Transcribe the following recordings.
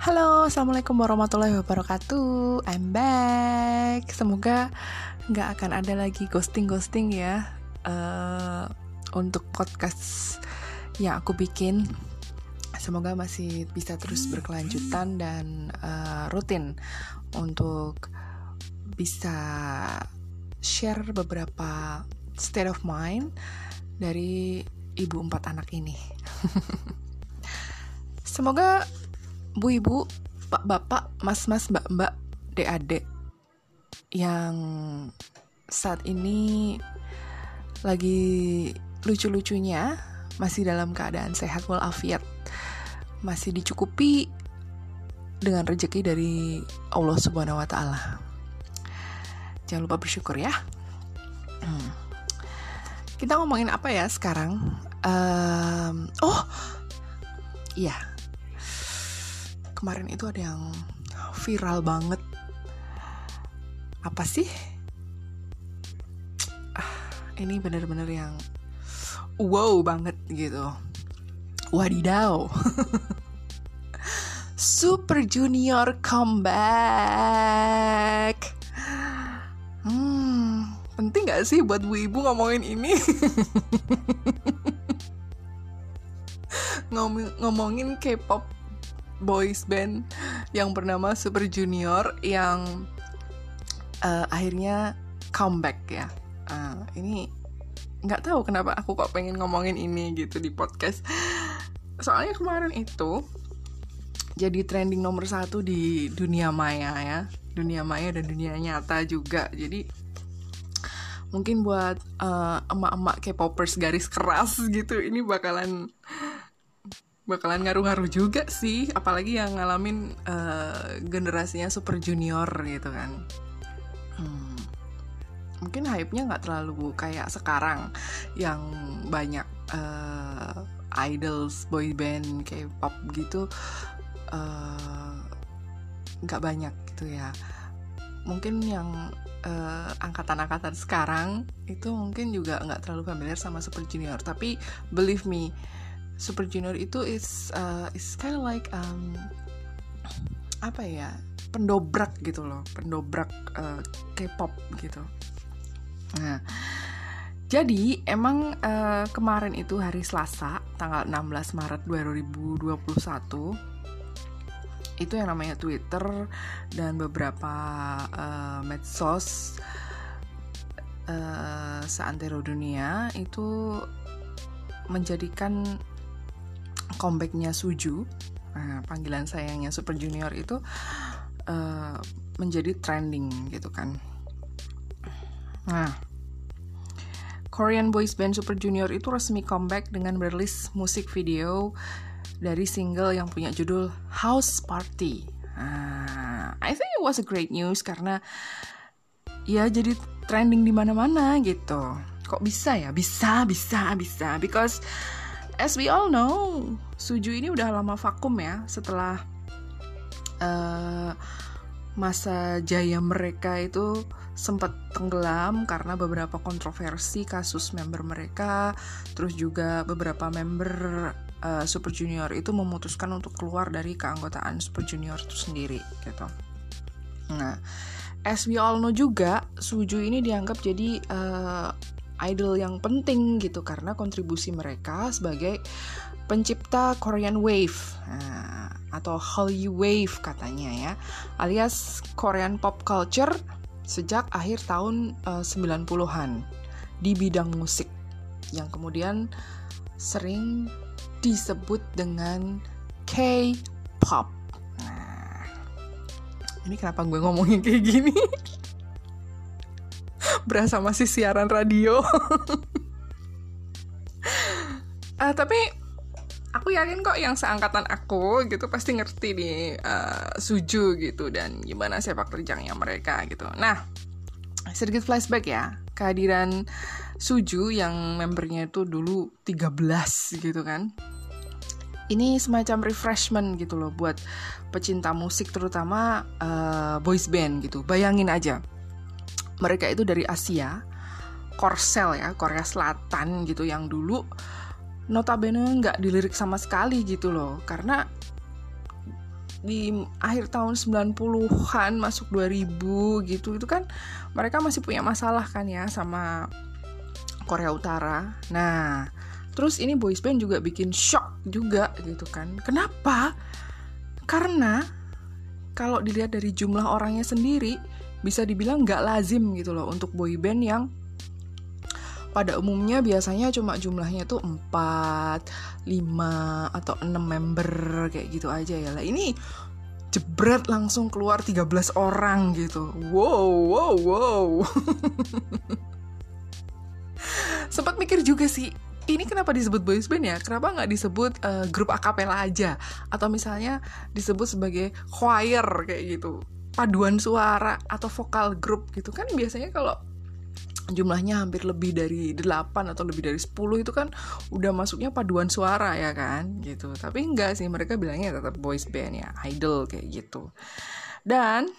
Halo, Assalamualaikum warahmatullahi wabarakatuh. I'm back. Semoga nggak akan ada lagi ghosting-ghosting ya uh, Untuk podcast yang aku bikin. Semoga masih bisa terus berkelanjutan dan uh, rutin Untuk bisa share beberapa state of mind Dari ibu empat anak ini. Semoga bu ibu, pak bapak, mas mas, mbak mbak, dek adek yang saat ini lagi lucu-lucunya masih dalam keadaan sehat walafiat masih dicukupi dengan rezeki dari Allah Subhanahu wa taala. Jangan lupa bersyukur ya. Hmm. Kita ngomongin apa ya sekarang? Um, oh, iya kemarin itu ada yang viral banget. Apa sih? Ah, ini bener-bener yang wow banget gitu. Wadidaw. Super Junior comeback. Hmm, penting gak sih buat bu ibu ngomongin ini? Ngomongin K-pop boys band yang bernama Super Junior yang uh, akhirnya comeback ya. Uh, ini nggak tahu kenapa aku kok pengen ngomongin ini gitu di podcast. Soalnya kemarin itu jadi trending nomor satu di dunia maya ya, dunia maya dan dunia nyata juga. Jadi mungkin buat uh, emak-emak K-popers garis keras gitu, ini bakalan bakalan ngaruh-ngaruh juga sih apalagi yang ngalamin uh, generasinya super junior gitu kan. Hmm, mungkin hype-nya nggak terlalu kayak sekarang yang banyak uh, idols boy band K-pop gitu eh, nggak uh, banyak gitu ya. Mungkin yang angkatan-angkatan uh, sekarang itu mungkin juga nggak terlalu familiar sama Super Junior. Tapi believe me Super Junior itu is uh, is kind of like um, apa ya pendobrak gitu loh pendobrak uh, K-pop gitu. Nah jadi emang uh, kemarin itu hari Selasa tanggal 16 Maret 2021 itu yang namanya Twitter dan beberapa uh, medsos uh, seantero dunia itu menjadikan comebacknya Suju nah, panggilan sayangnya Super Junior itu uh, menjadi trending gitu kan nah Korean boys band Super Junior itu resmi comeback dengan merilis musik video dari single yang punya judul House Party. Nah, I think it was a great news karena ya jadi trending di mana-mana gitu. Kok bisa ya? Bisa, bisa, bisa. Because as we all know, Suju ini udah lama vakum ya setelah uh, masa jaya mereka itu sempat tenggelam karena beberapa kontroversi kasus member mereka, terus juga beberapa member uh, Super Junior itu memutuskan untuk keluar dari keanggotaan Super Junior itu sendiri gitu. Nah, as we all know juga, Suju ini dianggap jadi uh, idol yang penting gitu karena kontribusi mereka sebagai pencipta Korean Wave nah, atau Hallyu Wave katanya ya alias Korean pop culture sejak akhir tahun uh, eh, 90-an di bidang musik yang kemudian sering disebut dengan K-pop. Nah, ini kenapa gue ngomongin kayak gini? berasa masih siaran radio. Uh, tapi aku yakin kok yang seangkatan aku gitu pasti ngerti nih uh, suju gitu dan gimana sepak terjangnya mereka gitu. Nah sedikit flashback ya kehadiran Suju yang membernya itu dulu 13 gitu kan. Ini semacam refreshment gitu loh buat pecinta musik terutama uh, boys band gitu. Bayangin aja mereka itu dari Asia Korsel ya Korea Selatan gitu yang dulu notabene nggak dilirik sama sekali gitu loh karena di akhir tahun 90-an masuk 2000 gitu itu kan mereka masih punya masalah kan ya sama Korea Utara. Nah, terus ini boys band juga bikin shock juga gitu kan. Kenapa? Karena kalau dilihat dari jumlah orangnya sendiri bisa dibilang nggak lazim gitu loh untuk boy band yang pada umumnya biasanya cuma jumlahnya tuh 4, 5 atau 6 member kayak gitu aja ya lah. Ini jebret langsung keluar 13 orang gitu. Wow, wow, wow. Sempat mikir juga sih, ini kenapa disebut boys band ya? Kenapa nggak disebut uh, grup akapela aja? Atau misalnya disebut sebagai choir kayak gitu? Paduan suara atau vokal grup gitu kan biasanya kalau jumlahnya hampir lebih dari 8 atau lebih dari 10 itu kan udah masuknya paduan suara ya kan gitu. Tapi enggak sih mereka bilangnya tetap boys band ya idol kayak gitu. Dan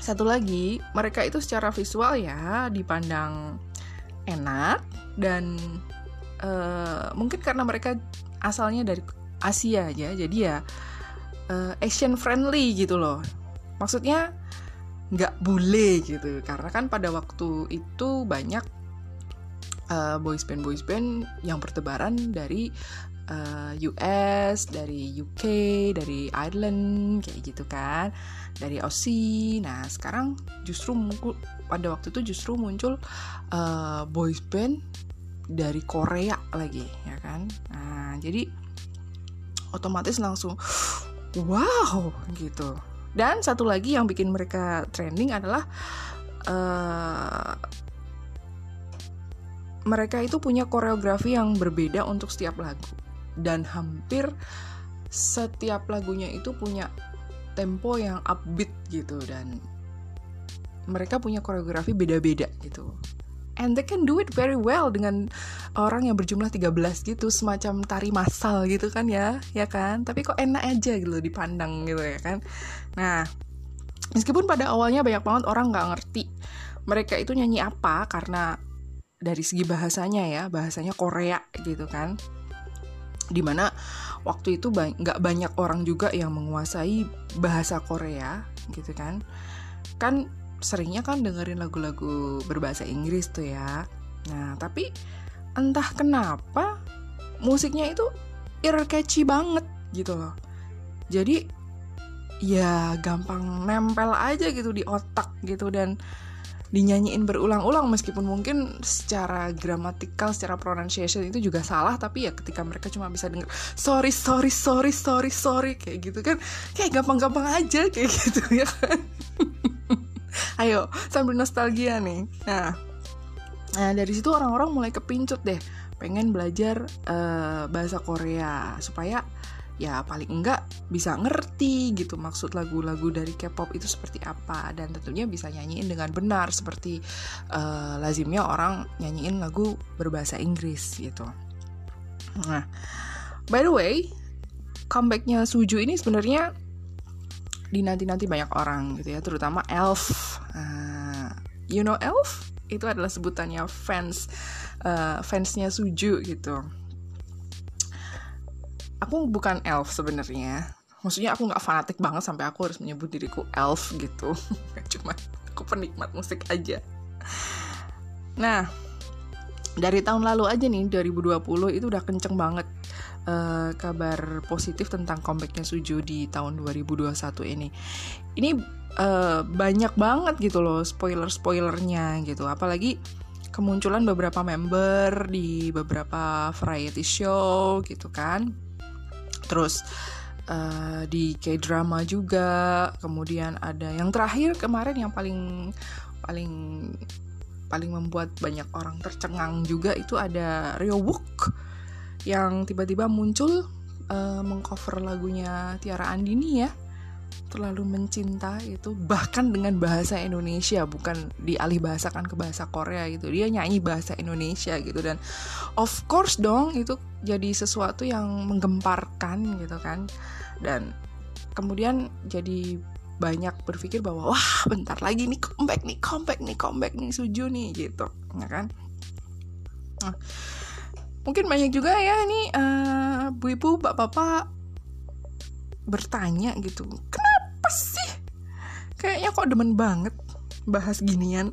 satu lagi mereka itu secara visual ya dipandang enak dan uh, mungkin karena mereka asalnya dari Asia aja jadi ya uh, Asian friendly gitu loh maksudnya nggak bule gitu karena kan pada waktu itu banyak uh, boys band boys band yang bertebaran dari uh, eh, US, dari UK, dari Ireland kayak gitu kan, dari Aussie. Nah sekarang justru pada waktu itu justru muncul uh, boys band dari Korea lagi ya kan. Nah jadi otomatis langsung wow gitu dan satu lagi yang bikin mereka trending adalah uh, mereka itu punya koreografi yang berbeda untuk setiap lagu. Dan hampir setiap lagunya itu punya tempo yang upbeat gitu. Dan mereka punya koreografi beda-beda gitu and they can do it very well dengan orang yang berjumlah 13 gitu semacam tari massal gitu kan ya ya kan? Tapi kok enak aja gitu dipandang gitu ya kan? Nah meskipun pada awalnya banyak banget orang nggak ngerti mereka itu nyanyi apa karena dari segi bahasanya ya bahasanya Korea gitu kan? Di mana waktu itu nggak banyak orang juga yang menguasai bahasa Korea gitu kan? Kan seringnya kan dengerin lagu-lagu berbahasa Inggris tuh ya. Nah, tapi entah kenapa musiknya itu ear catchy banget gitu loh. Jadi ya gampang nempel aja gitu di otak gitu dan dinyanyiin berulang-ulang meskipun mungkin secara gramatikal, secara pronunciation itu juga salah tapi ya ketika mereka cuma bisa denger sorry sorry sorry sorry sorry kayak gitu kan kayak gampang-gampang aja kayak gitu ya kan ayo sambil nostalgia nih. Nah nah dari situ orang-orang mulai kepincut deh. Pengen belajar uh, bahasa Korea supaya ya paling enggak bisa ngerti gitu maksud lagu-lagu dari K-pop itu seperti apa. Dan tentunya bisa nyanyiin dengan benar seperti uh, lazimnya orang nyanyiin lagu berbahasa Inggris gitu. Nah, by the way, comebacknya Suju ini sebenarnya dinanti-nanti banyak orang gitu ya, terutama Elf. Uh, you know Elf? Itu adalah sebutannya fans uh, fansnya Suju gitu. Aku bukan elf sebenarnya. Maksudnya aku nggak fanatik banget sampai aku harus menyebut diriku elf gitu. Cuma aku penikmat musik aja. Nah, dari tahun lalu aja nih 2020 itu udah kenceng banget uh, kabar positif tentang comebacknya Suju di tahun 2021 ini. Ini uh, banyak banget gitu loh spoiler-spoilernya gitu. Apalagi kemunculan beberapa member di beberapa variety show gitu kan. Terus uh, di K-drama juga. Kemudian ada yang terakhir kemarin yang paling paling paling membuat banyak orang tercengang juga itu ada Wook yang tiba-tiba muncul uh, mengcover lagunya Tiara Andini ya. Terlalu mencinta itu bahkan dengan bahasa Indonesia bukan dialih bahasakan ke bahasa Korea gitu. Dia nyanyi bahasa Indonesia gitu dan of course dong itu jadi sesuatu yang menggemparkan gitu kan. Dan kemudian jadi banyak berpikir bahwa wah bentar lagi nih comeback nih comeback nih comeback nih Suju nih gitu ya kan. Nah, mungkin banyak juga ya ini uh, bu ibu bapak bapak bertanya gitu kenapa sih? Kayaknya kok demen banget bahas ginian.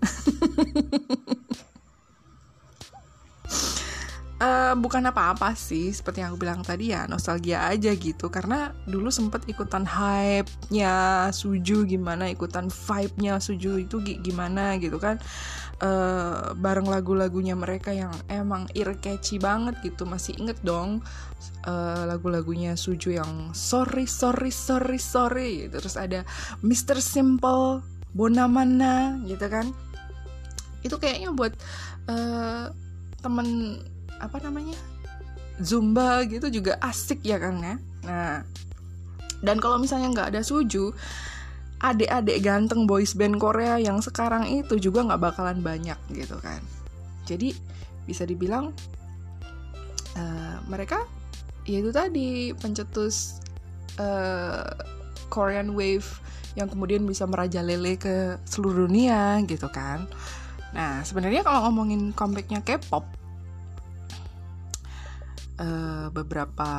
Uh, bukan apa-apa sih seperti yang aku bilang tadi ya nostalgia aja gitu. Karena dulu sempet ikutan hype-nya Suju gimana ikutan vibe-nya Suju itu gimana gitu kan uh, bareng lagu-lagunya mereka yang emang ear catchy banget gitu masih inget dong uh, lagu-lagunya Suju yang sorry sorry sorry sorry gitu. terus ada Mr. Simple Bonamana gitu kan itu kayaknya buat uh, temen apa namanya zumba gitu juga asik ya kan ya nah dan kalau misalnya nggak ada suju adik-adik ganteng boys band Korea yang sekarang itu juga nggak bakalan banyak gitu kan. Jadi bisa dibilang uh, mereka ya itu tadi pencetus uh, Korean Wave yang kemudian bisa merajalela ke seluruh dunia gitu kan. Nah sebenarnya kalau ngomongin comebacknya K-pop uh, beberapa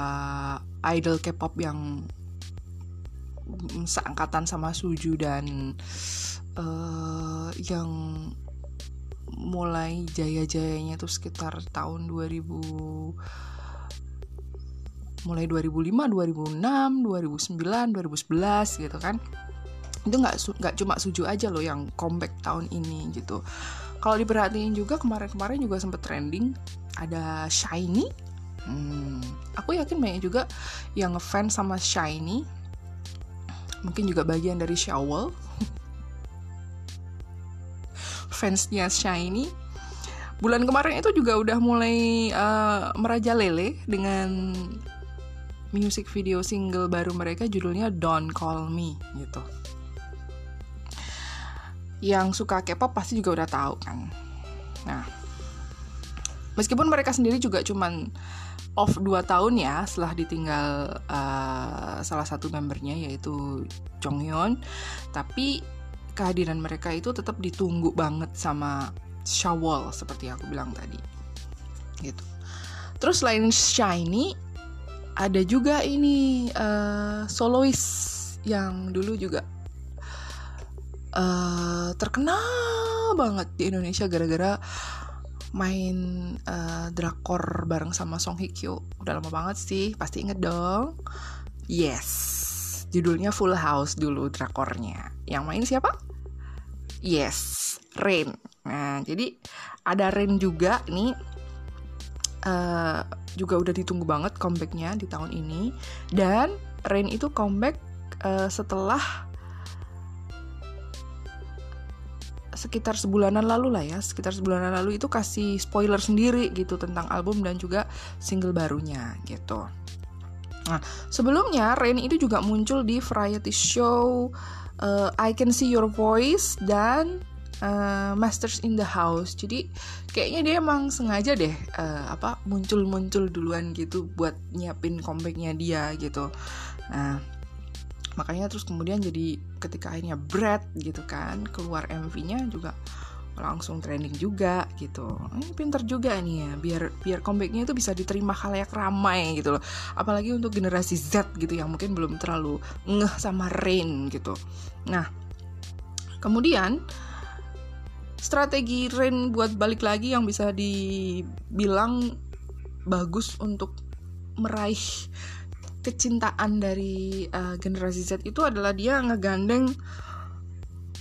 idol K-pop yang seangkatan sama Suju dan uh, yang mulai jaya-jayanya itu sekitar tahun 2000 mulai 2005, 2006, 2009, 2011 gitu kan. Itu nggak nggak cuma Suju aja loh yang comeback tahun ini gitu. Kalau diperhatiin juga kemarin-kemarin juga sempet trending ada Shiny. Hmm, aku yakin banyak juga yang ngefans sama Shiny. Mungkin juga bagian dari Shower. Fansnya Shiny. Bulan kemarin itu juga udah mulai uh, merajalele dengan music video single baru mereka judulnya Don't Call Me gitu. Yang suka K-pop pasti juga udah tahu kan. Nah, meskipun mereka sendiri juga cuman off 2 tahun ya setelah ditinggal uh, salah satu membernya yaitu Jonghyun tapi kehadiran mereka itu tetap ditunggu banget sama Shawol seperti aku bilang tadi. Gitu. Terus selain Shiny ada juga ini uh, solois yang dulu juga uh, terkenal banget di Indonesia gara-gara main uh, drakor bareng sama Song Hye Kyo. Udah lama banget sih pasti inget dong. Yes. Judulnya Full House dulu drakornya. Yang main siapa? Yes Rain. Nah jadi ada Rain juga nih. Uh, juga udah ditunggu banget comebacknya di tahun ini. Dan Rain itu comeback uh, setelah sekitar sebulanan lalu lah ya. Sekitar sebulanan lalu itu kasih spoiler sendiri gitu tentang album dan juga single barunya gitu. Nah sebelumnya Rain itu juga muncul di variety show uh, I Can See Your Voice dan uh, Masters in the House. Jadi kayaknya dia emang sengaja deh uh, apa muncul-muncul duluan gitu buat nyiapin comebacknya dia gitu. Nah makanya terus kemudian jadi ketika akhirnya Brad gitu kan keluar MV-nya juga langsung trending juga gitu. Ini pinter juga nih ya biar biar comebacknya itu bisa diterima khalayak ramai gitu loh. Apalagi untuk generasi Z gitu yang mungkin belum terlalu ngeh sama Rain gitu. Nah kemudian strategi Rain buat balik lagi yang bisa dibilang bagus untuk meraih kecintaan dari uh, generasi Z itu adalah dia ngegandeng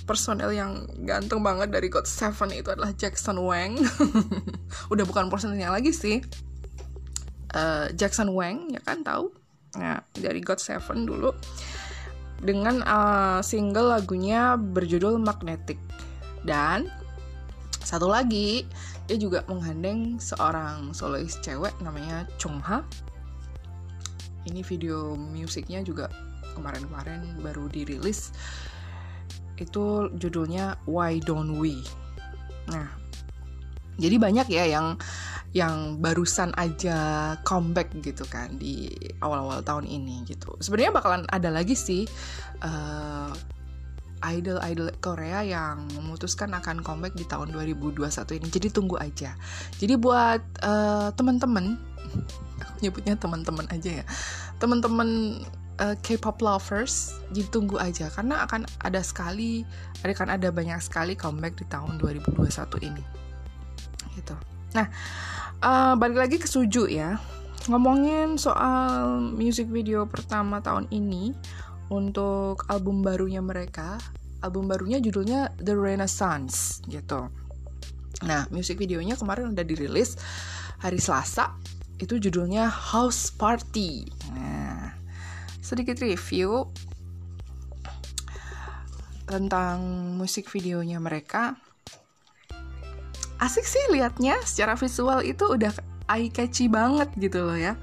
personel yang ganteng banget dari God Seven itu adalah Jackson Wang. Udah bukan personelnya lagi sih. Uh, Jackson Wang ya kan tahu? Nah, dari God Seven dulu dengan uh, single lagunya berjudul Magnetic. Dan satu lagi dia juga menggandeng seorang solois cewek namanya Chung Ha ini video musiknya juga kemarin-kemarin baru dirilis itu judulnya Why Don't We nah jadi banyak ya yang yang barusan aja comeback gitu kan di awal-awal tahun ini gitu sebenarnya bakalan ada lagi sih uh, idol-idol Korea yang memutuskan akan comeback di tahun 2021 ini. Jadi tunggu aja. Jadi buat uh, teman-teman nyebutnya teman-teman aja ya. Teman-teman uh, K-pop lovers ditunggu aja. Karena akan ada sekali akan ada banyak sekali comeback di tahun 2021 ini. Gitu. Nah uh, balik lagi ke Suju ya. Ngomongin soal music video pertama tahun ini untuk album barunya mereka. Album barunya judulnya The Renaissance gitu. Nah music videonya kemarin udah dirilis hari Selasa itu judulnya House Party. Nah, sedikit review tentang musik videonya mereka. Asik sih liatnya, secara visual itu udah eye catchy banget gitu loh ya.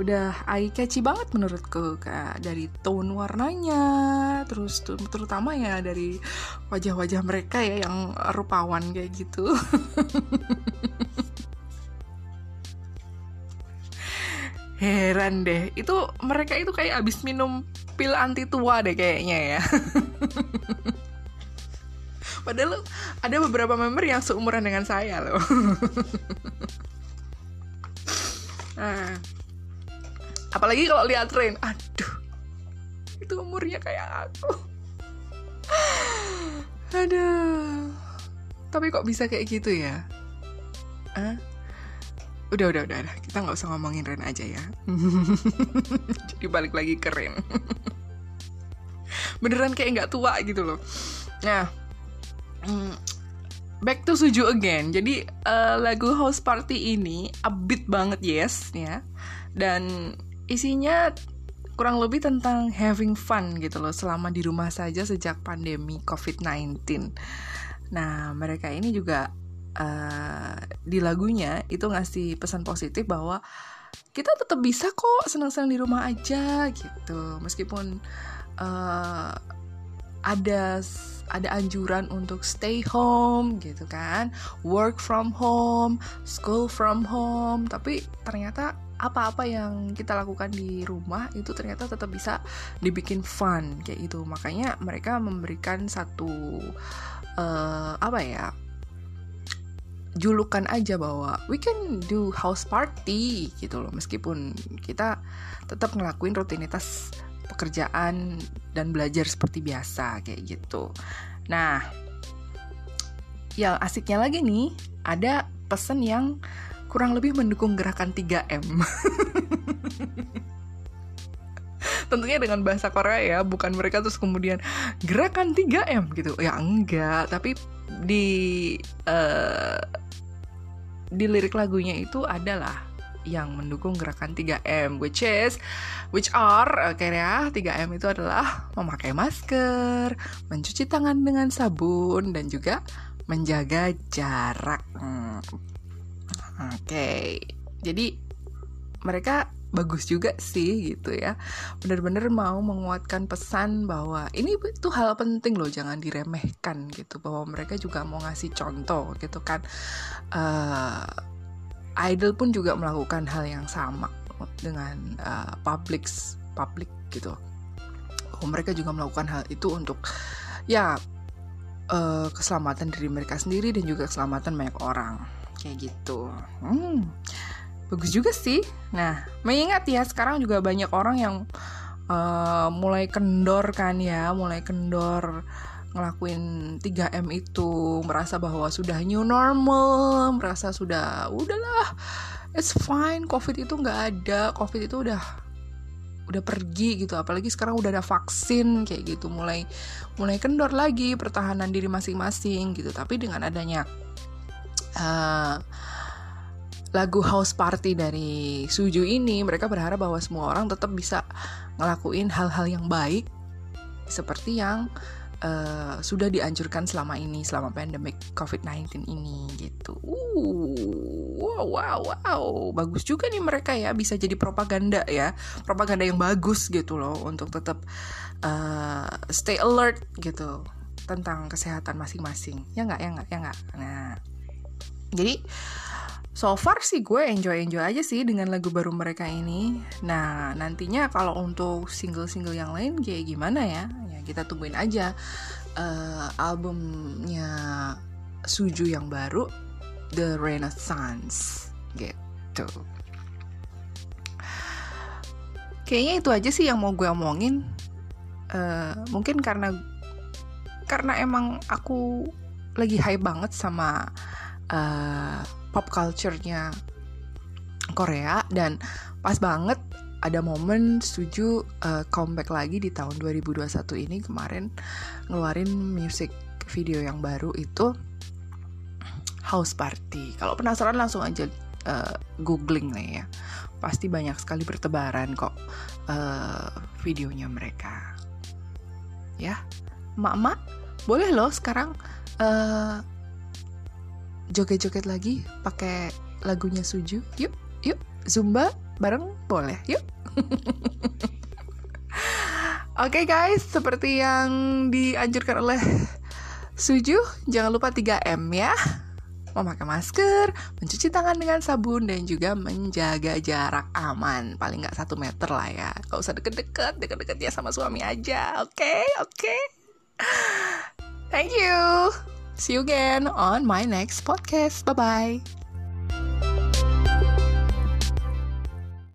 Udah eye catchy banget menurutku kayak dari tone warnanya, terus terutama ya dari wajah-wajah mereka ya yang rupawan kayak gitu. heran deh. Itu mereka itu kayak abis minum pil anti tua deh kayaknya ya. Padahal ada beberapa member yang seumuran dengan saya loh. Nah, apalagi kalau lihat Rain. Aduh. Itu umurnya kayak aku. Aduh. Tapi kok bisa kayak gitu ya? Hah? Udah udah udah kita nggak usah ngomongin Ren aja ya. Jadi balik lagi ke Ren. Beneran kayak nggak tua gitu loh. Nah mm, back to Suju again. Jadi uh, lagu House Party ini upbeat banget yes ya. Dan isinya kurang lebih tentang having fun gitu loh selama di rumah saja sejak pandemi COVID-19 nah mereka ini juga uh, di lagunya itu ngasih pesan positif bahwa kita tetap bisa kok senang-senang di rumah aja gitu. Meskipun uh, ada ada anjuran untuk stay home gitu kan work from home school from home tapi ternyata apa-apa yang kita lakukan di rumah itu ternyata tetap bisa dibikin fun kayak gitu. Makanya mereka memberikan satu uh, apa ya julukan aja bahwa we can do house party gitu loh meskipun kita tetap ngelakuin rutinitas pekerjaan dan belajar seperti biasa kayak gitu. Nah, yang asiknya lagi nih ada pesan yang kurang lebih mendukung gerakan 3M. Tentunya dengan bahasa Korea ya, bukan mereka terus kemudian gerakan 3M gitu. Ya enggak, tapi di uh, di lirik lagunya itu adalah yang mendukung gerakan 3M which is which are oke okay ya 3M itu adalah memakai masker, mencuci tangan dengan sabun dan juga menjaga jarak. Hmm. Oke. Okay. Jadi mereka bagus juga sih gitu ya. Bener-bener mau menguatkan pesan bahwa ini itu hal penting loh jangan diremehkan gitu. Bahwa mereka juga mau ngasih contoh gitu kan. Uh, idol pun juga melakukan hal yang sama dengan uh, public public gitu. Oh, mereka juga melakukan hal itu untuk ya uh, keselamatan diri mereka sendiri dan juga keselamatan banyak orang. Kayak gitu. Hmm bagus juga sih. Nah, mengingat ya sekarang juga banyak orang yang uh, mulai kendor kan ya, mulai kendor ngelakuin 3M itu, merasa bahwa sudah new normal, merasa sudah udahlah, it's fine, COVID itu nggak ada, COVID itu udah udah pergi gitu. Apalagi sekarang udah ada vaksin kayak gitu. Mulai mulai kendor lagi pertahanan diri masing-masing gitu. Tapi dengan adanya uh, lagu house party dari Suju ini mereka berharap bahwa semua orang tetap bisa ngelakuin hal-hal yang baik seperti yang uh, sudah dianjurkan selama ini selama pandemic COVID-19 ini gitu. Uh, wow, wow, wow, bagus juga nih mereka ya bisa jadi propaganda ya, propaganda yang bagus gitu loh untuk tetap uh, stay alert gitu tentang kesehatan masing-masing. Ya nggak, ya nggak, ya nggak. Nah, jadi so far sih gue enjoy enjoy aja sih dengan lagu baru mereka ini. Nah nantinya kalau untuk single-single yang lain kayak gimana ya? Ya kita tungguin aja uh, albumnya Suju yang baru The Renaissance gitu. kayaknya itu aja sih yang mau gue omongin uh, mungkin karena karena emang aku lagi high banget sama uh, pop culture-nya Korea dan pas banget ada momen setuju uh, comeback lagi di tahun 2021 ini kemarin ngeluarin music video yang baru itu House Party. Kalau penasaran langsung aja uh, googling nih ya. Pasti banyak sekali bertebaran kok uh, videonya mereka. Ya, mak-mak boleh loh sekarang uh, joget-joget lagi pakai lagunya Suju. Yuk, yuk, Zumba bareng boleh. Yuk. Oke okay guys, seperti yang dianjurkan oleh Suju, jangan lupa 3M ya. Memakai masker, mencuci tangan dengan sabun, dan juga menjaga jarak aman. Paling nggak satu meter lah ya. Gak usah deket-deket, deket-deket ya sama suami aja. Oke, okay? oke. Okay? Thank you. See you again on my next podcast. Bye-bye.